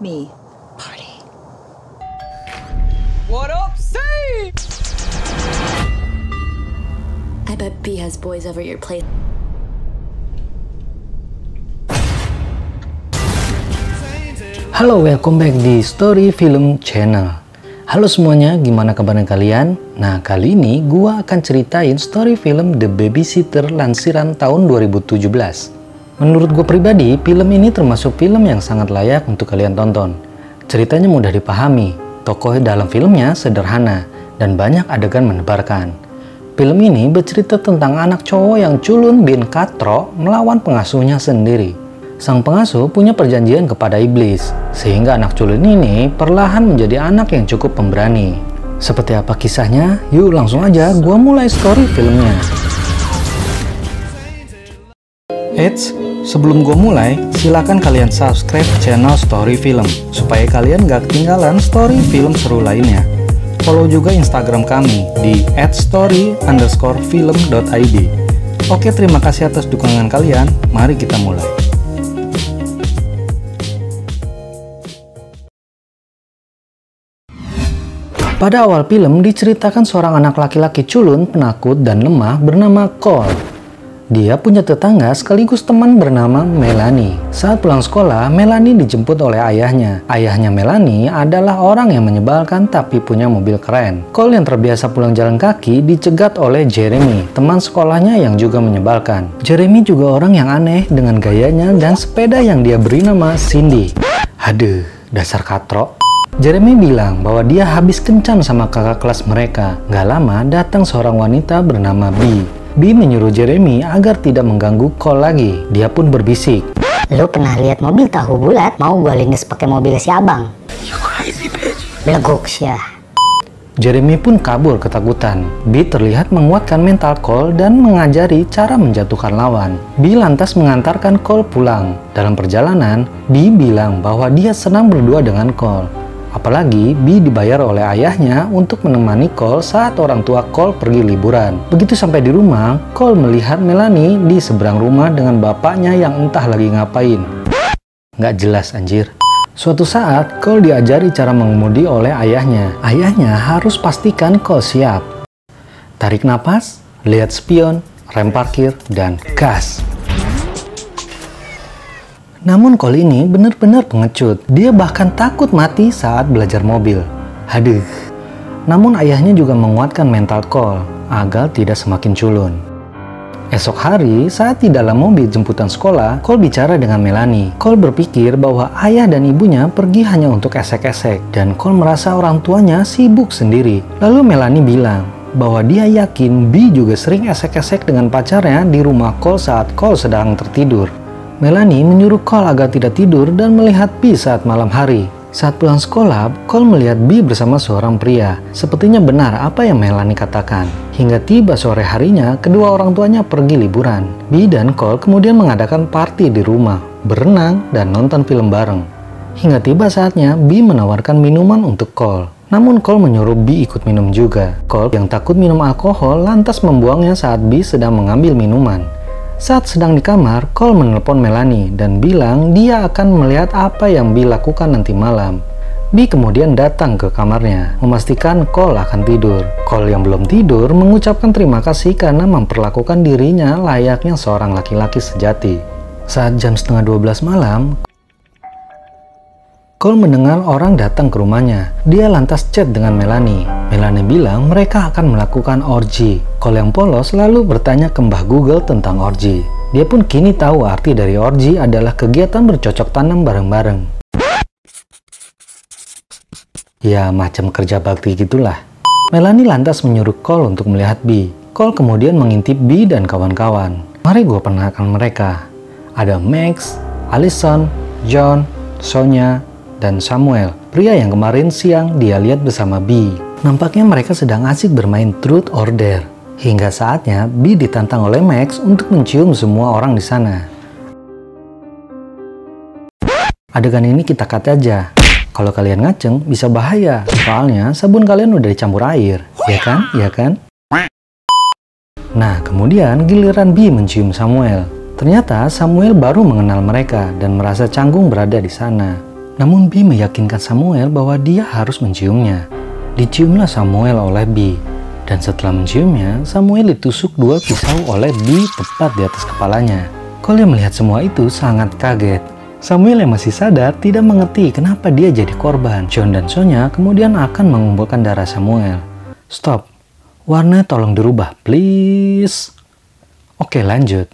Me. Party. What up, say? I bet B has boys over your place. Halo, welcome back di Story Film Channel. Halo semuanya, gimana kabarnya kalian? Nah, kali ini gua akan ceritain story film The Babysitter lansiran tahun 2017. Menurut gue pribadi, film ini termasuk film yang sangat layak untuk kalian tonton. Ceritanya mudah dipahami, tokoh dalam filmnya sederhana, dan banyak adegan menebarkan. Film ini bercerita tentang anak cowok yang culun bin Katro melawan pengasuhnya sendiri. Sang pengasuh punya perjanjian kepada iblis, sehingga anak culun ini perlahan menjadi anak yang cukup pemberani. Seperti apa kisahnya? Yuk langsung aja gua mulai story filmnya. Eits, sebelum gue mulai, silakan kalian subscribe channel Story Film supaya kalian gak ketinggalan story film seru lainnya. Follow juga Instagram kami di @story_film.id. Oke, terima kasih atas dukungan kalian. Mari kita mulai. Pada awal film diceritakan seorang anak laki-laki culun, penakut, dan lemah bernama Cole. Dia punya tetangga sekaligus teman bernama Melanie. Saat pulang sekolah, Melanie dijemput oleh ayahnya. Ayahnya Melanie adalah orang yang menyebalkan tapi punya mobil keren. Cole yang terbiasa pulang jalan kaki dicegat oleh Jeremy, teman sekolahnya yang juga menyebalkan. Jeremy juga orang yang aneh dengan gayanya dan sepeda yang dia beri nama Cindy. Aduh, dasar katro. Jeremy bilang bahwa dia habis kencan sama kakak kelas mereka. Gak lama datang seorang wanita bernama B. B menyuruh Jeremy agar tidak mengganggu Cole lagi. Dia pun berbisik. Lo pernah lihat mobil tahu bulat? Mau gue lindes pakai mobil si abang? You crazy bitch. Beleguk ya. Jeremy pun kabur ketakutan. B terlihat menguatkan mental Cole dan mengajari cara menjatuhkan lawan. B lantas mengantarkan Cole pulang. Dalam perjalanan, B bilang bahwa dia senang berdua dengan Cole. Apalagi B dibayar oleh ayahnya untuk menemani Cole saat orang tua Cole pergi liburan. Begitu sampai di rumah, Cole melihat Melanie di seberang rumah dengan bapaknya yang entah lagi ngapain. Nggak jelas anjir. Suatu saat, Cole diajari cara mengemudi oleh ayahnya. Ayahnya harus pastikan Cole siap. Tarik napas, lihat spion, rem parkir, dan gas. Namun Cole ini benar-benar pengecut. Dia bahkan takut mati saat belajar mobil. Haduh. Namun ayahnya juga menguatkan mental Cole agar tidak semakin culun. Esok hari, saat di dalam mobil jemputan sekolah, Cole bicara dengan Melanie. Cole berpikir bahwa ayah dan ibunya pergi hanya untuk esek-esek, dan Cole merasa orang tuanya sibuk sendiri. Lalu Melanie bilang bahwa dia yakin B juga sering esek-esek dengan pacarnya di rumah Cole saat Cole sedang tertidur. Melanie menyuruh Cole agar tidak tidur dan melihat B saat malam hari. Saat pulang sekolah, Cole melihat B bersama seorang pria. Sepertinya benar apa yang Melanie katakan. Hingga tiba sore harinya, kedua orang tuanya pergi liburan. B dan Cole kemudian mengadakan party di rumah, berenang, dan nonton film bareng. Hingga tiba saatnya, B menawarkan minuman untuk Cole. Namun Cole menyuruh B ikut minum juga. Cole yang takut minum alkohol lantas membuangnya saat B sedang mengambil minuman. Saat sedang di kamar, Cole menelpon Melanie dan bilang dia akan melihat apa yang B lakukan nanti malam. B kemudian datang ke kamarnya, memastikan Cole akan tidur. Cole yang belum tidur mengucapkan terima kasih karena memperlakukan dirinya layaknya seorang laki-laki sejati. Saat jam setengah 12 malam, Cole mendengar orang datang ke rumahnya. Dia lantas chat dengan Melanie. Melanie bilang mereka akan melakukan orgy. Cole yang polos lalu bertanya ke Mbah Google tentang orgy. Dia pun kini tahu arti dari orgy adalah kegiatan bercocok tanam bareng-bareng. Ya, macam kerja bakti gitulah. Melanie lantas menyuruh Cole untuk melihat B. Cole kemudian mengintip B dan kawan-kawan. Mari gue perkenalkan mereka. Ada Max, Allison, John, Sonya, dan Samuel, pria yang kemarin siang dia lihat bersama B. Nampaknya mereka sedang asik bermain truth or dare. Hingga saatnya B ditantang oleh Max untuk mencium semua orang di sana. Adegan ini kita cut aja. Kalau kalian ngaceng bisa bahaya, soalnya sabun kalian udah dicampur air, ya kan? Ya kan? Nah, kemudian giliran B mencium Samuel. Ternyata Samuel baru mengenal mereka dan merasa canggung berada di sana. Namun B meyakinkan Samuel bahwa dia harus menciumnya. Diciumlah Samuel oleh B. Dan setelah menciumnya, Samuel ditusuk dua pisau oleh B tepat di atas kepalanya. Cole yang melihat semua itu sangat kaget. Samuel yang masih sadar tidak mengerti kenapa dia jadi korban. John dan Sonya kemudian akan mengumpulkan darah Samuel. Stop. Warna tolong dirubah, please. Oke, lanjut.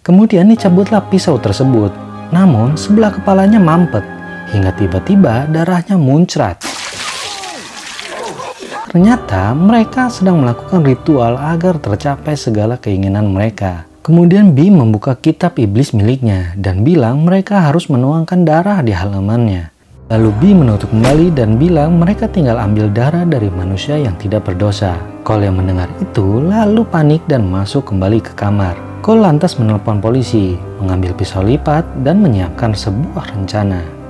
Kemudian dicabutlah pisau tersebut. Namun, sebelah kepalanya mampet. Hingga tiba-tiba darahnya muncrat. Ternyata mereka sedang melakukan ritual agar tercapai segala keinginan mereka. Kemudian Bim membuka kitab iblis miliknya dan bilang mereka harus menuangkan darah di halamannya. Lalu Bim menutup kembali dan bilang mereka tinggal ambil darah dari manusia yang tidak berdosa. Cole yang mendengar itu lalu panik dan masuk kembali ke kamar. Cole lantas menelpon polisi, mengambil pisau lipat, dan menyiapkan sebuah rencana.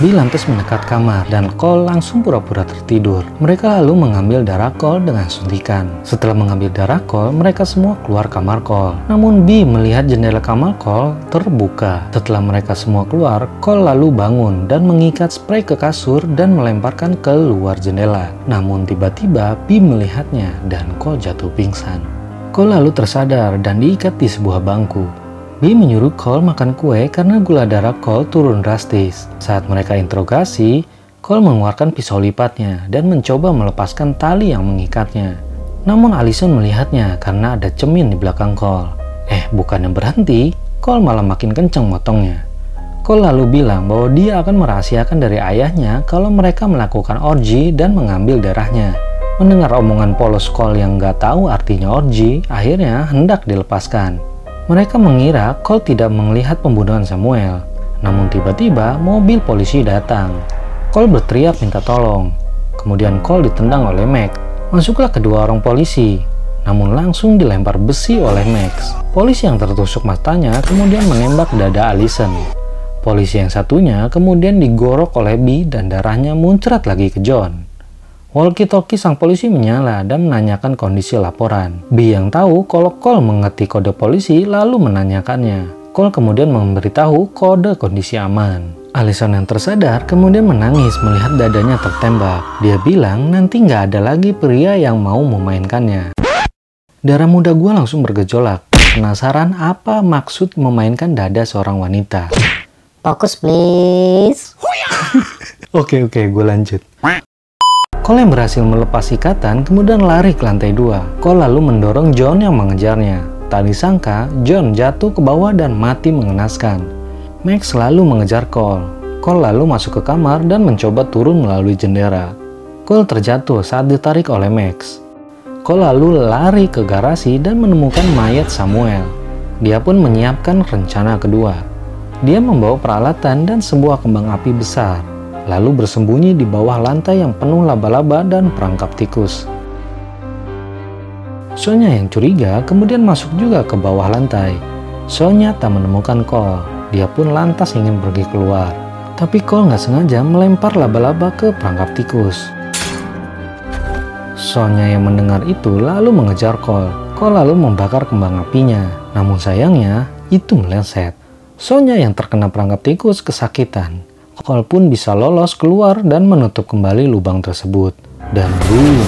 Bill lantas mendekat kamar dan Cole langsung pura-pura tertidur. Mereka lalu mengambil darah Cole dengan suntikan. Setelah mengambil darah Cole, mereka semua keluar kamar Cole. Namun B melihat jendela kamar Cole terbuka. Setelah mereka semua keluar, Cole lalu bangun dan mengikat spray ke kasur dan melemparkan ke luar jendela. Namun tiba-tiba B melihatnya dan Cole jatuh pingsan. Cole lalu tersadar dan diikat di sebuah bangku. B menyuruh Cole makan kue karena gula darah Cole turun drastis. Saat mereka interogasi, Cole mengeluarkan pisau lipatnya dan mencoba melepaskan tali yang mengikatnya. Namun Allison melihatnya karena ada cemin di belakang Cole. Eh, bukan yang berhenti, Cole malah makin kenceng motongnya. Cole lalu bilang bahwa dia akan merahasiakan dari ayahnya kalau mereka melakukan orgi dan mengambil darahnya. Mendengar omongan polos Cole yang gak tahu artinya orgi, akhirnya hendak dilepaskan. Mereka mengira Cole tidak melihat pembunuhan Samuel. Namun tiba-tiba mobil polisi datang. Cole berteriak minta tolong. Kemudian Cole ditendang oleh Max. Masuklah kedua orang polisi. Namun langsung dilempar besi oleh Max. Polisi yang tertusuk matanya kemudian menembak dada Allison. Polisi yang satunya kemudian digorok oleh B dan darahnya muncrat lagi ke John. Walkie-talkie sang polisi menyala dan menanyakan kondisi laporan. B yang tahu kalau Cole mengerti kode polisi lalu menanyakannya. Cole kemudian memberitahu kode kondisi aman. Alison yang tersadar kemudian menangis melihat dadanya tertembak. Dia bilang nanti nggak ada lagi pria yang mau memainkannya. Darah muda gue langsung bergejolak. Penasaran apa maksud memainkan dada seorang wanita? Fokus please. Oke oke, gue lanjut. Cole yang berhasil melepas ikatan kemudian lari ke lantai dua. Cole lalu mendorong John yang mengejarnya. Tak disangka, John jatuh ke bawah dan mati mengenaskan. Max selalu mengejar Cole. Cole lalu masuk ke kamar dan mencoba turun melalui jendela. Cole terjatuh saat ditarik oleh Max. Cole lalu lari ke garasi dan menemukan mayat Samuel. Dia pun menyiapkan rencana kedua. Dia membawa peralatan dan sebuah kembang api besar lalu bersembunyi di bawah lantai yang penuh laba-laba dan perangkap tikus. Sonya yang curiga kemudian masuk juga ke bawah lantai. Sonya tak menemukan Cole, dia pun lantas ingin pergi keluar. Tapi Cole nggak sengaja melempar laba-laba ke perangkap tikus. Sonya yang mendengar itu lalu mengejar Cole. Cole lalu membakar kembang apinya. Namun sayangnya, itu meleset. Sonya yang terkena perangkap tikus kesakitan. Cole pun bisa lolos keluar dan menutup kembali lubang tersebut. Dan boom,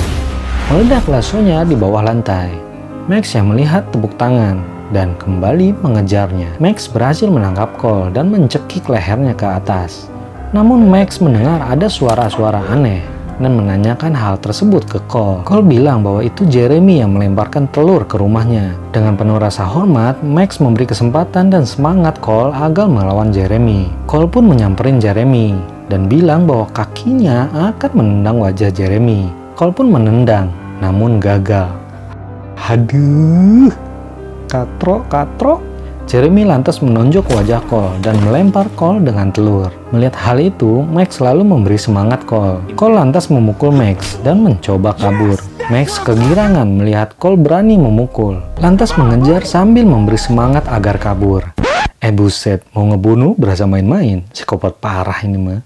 meledaklah Sonya di bawah lantai. Max yang melihat tepuk tangan dan kembali mengejarnya. Max berhasil menangkap Cole dan mencekik lehernya ke atas. Namun Max mendengar ada suara-suara aneh dan menanyakan hal tersebut ke Cole. Cole bilang bahwa itu Jeremy yang melemparkan telur ke rumahnya. Dengan penuh rasa hormat, Max memberi kesempatan dan semangat Cole agar melawan Jeremy. Cole pun menyamperin Jeremy dan bilang bahwa kakinya akan menendang wajah Jeremy. Cole pun menendang, namun gagal. Haduh, katrok katrok Jeremy lantas menonjok wajah Cole dan melempar Cole dengan telur. Melihat hal itu, Max selalu memberi semangat Cole. Cole lantas memukul Max dan mencoba kabur. Max kegirangan melihat Cole berani memukul, lantas mengejar sambil memberi semangat agar kabur. Eh buset, mau ngebunuh berasa main-main, psikopat parah ini mah.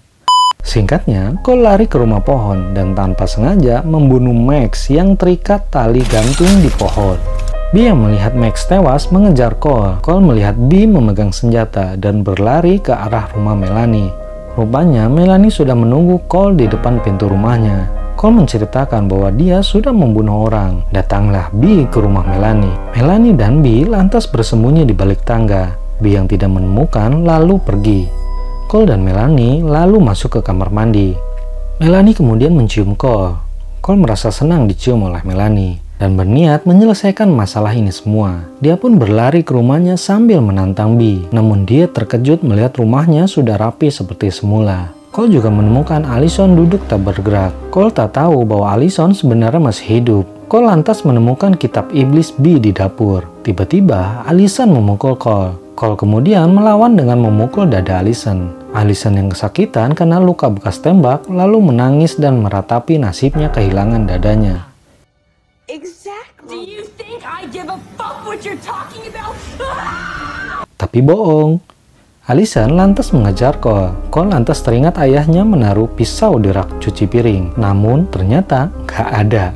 Singkatnya, Cole lari ke rumah pohon dan tanpa sengaja membunuh Max yang terikat tali gantung di pohon. B yang melihat Max tewas mengejar Cole. Cole melihat B memegang senjata dan berlari ke arah rumah Melanie. Rupanya Melanie sudah menunggu Cole di depan pintu rumahnya. Cole menceritakan bahwa dia sudah membunuh orang. Datanglah B ke rumah Melanie. Melanie dan B lantas bersembunyi di balik tangga. B yang tidak menemukan lalu pergi. Cole dan Melanie lalu masuk ke kamar mandi. Melanie kemudian mencium Cole. Cole merasa senang dicium oleh Melanie dan berniat menyelesaikan masalah ini semua. Dia pun berlari ke rumahnya sambil menantang B. Namun dia terkejut melihat rumahnya sudah rapi seperti semula. Cole juga menemukan Allison duduk tak bergerak. Cole tak tahu bahwa Allison sebenarnya masih hidup. Cole lantas menemukan kitab iblis B di dapur. Tiba-tiba, Allison memukul Cole. Cole kemudian melawan dengan memukul dada Allison. Allison yang kesakitan karena luka bekas tembak lalu menangis dan meratapi nasibnya kehilangan dadanya. Exactly. Do you think I give a fuck what you're talking about? Tapi bohong. Alison lantas mengejar Cole. Cole lantas teringat ayahnya menaruh pisau di rak cuci piring. Namun ternyata gak ada.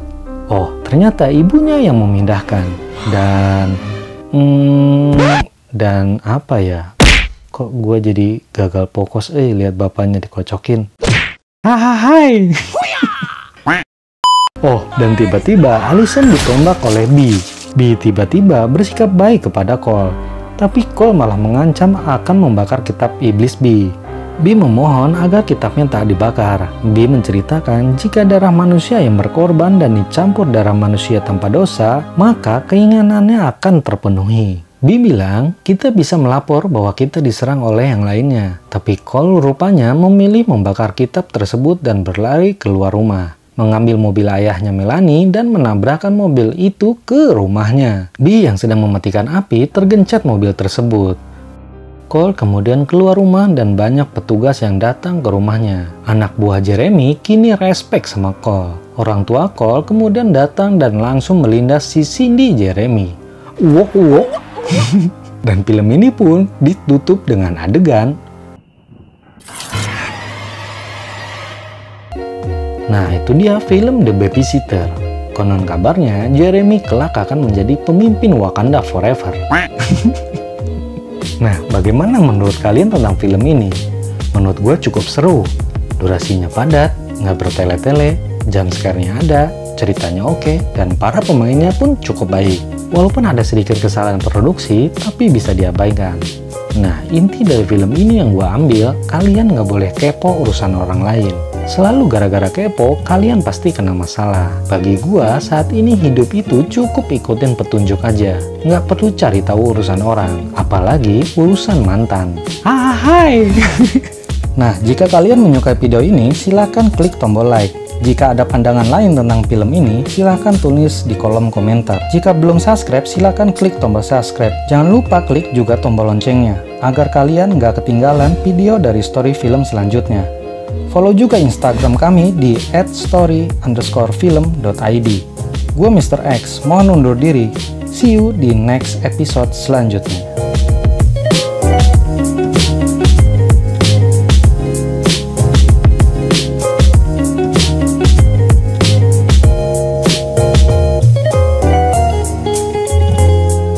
Oh, ternyata ibunya yang memindahkan. Dan... Hmm, dan apa ya? Kok gue jadi gagal fokus eh lihat bapaknya dikocokin. Hahaha. Oh, dan tiba-tiba Allison ditembak oleh B. B tiba-tiba bersikap baik kepada Cole. Tapi Cole malah mengancam akan membakar kitab iblis B. B memohon agar kitabnya tak dibakar. B menceritakan jika darah manusia yang berkorban dan dicampur darah manusia tanpa dosa, maka keinginannya akan terpenuhi. B bilang, kita bisa melapor bahwa kita diserang oleh yang lainnya. Tapi Cole rupanya memilih membakar kitab tersebut dan berlari keluar rumah mengambil mobil ayahnya Melanie dan menabrakkan mobil itu ke rumahnya. B yang sedang mematikan api tergencet mobil tersebut. Cole kemudian keluar rumah dan banyak petugas yang datang ke rumahnya. Anak buah Jeremy kini respect sama Cole. Orang tua Cole kemudian datang dan langsung melindas si Cindy Jeremy. Wok wok. dan film ini pun ditutup dengan adegan Nah, itu dia film The Babysitter. Konon kabarnya, Jeremy kelak akan menjadi pemimpin Wakanda Forever. nah, bagaimana menurut kalian tentang film ini? Menurut gue cukup seru. Durasinya padat, nggak bertele-tele, jam scare-nya ada, ceritanya oke, dan para pemainnya pun cukup baik. Walaupun ada sedikit kesalahan produksi, tapi bisa diabaikan. Nah, inti dari film ini yang gue ambil, kalian nggak boleh kepo urusan orang lain Selalu gara-gara kepo, kalian pasti kena masalah. Bagi gua, saat ini hidup itu cukup ikutin petunjuk aja. Nggak perlu cari tahu urusan orang, apalagi urusan mantan. Ah, hai! nah, jika kalian menyukai video ini, silahkan klik tombol like. Jika ada pandangan lain tentang film ini, silahkan tulis di kolom komentar. Jika belum subscribe, silahkan klik tombol subscribe. Jangan lupa klik juga tombol loncengnya, agar kalian nggak ketinggalan video dari story film selanjutnya. Follow juga Instagram kami di @story_film.id. Gue Mr. X, mohon undur diri. See you di next episode selanjutnya.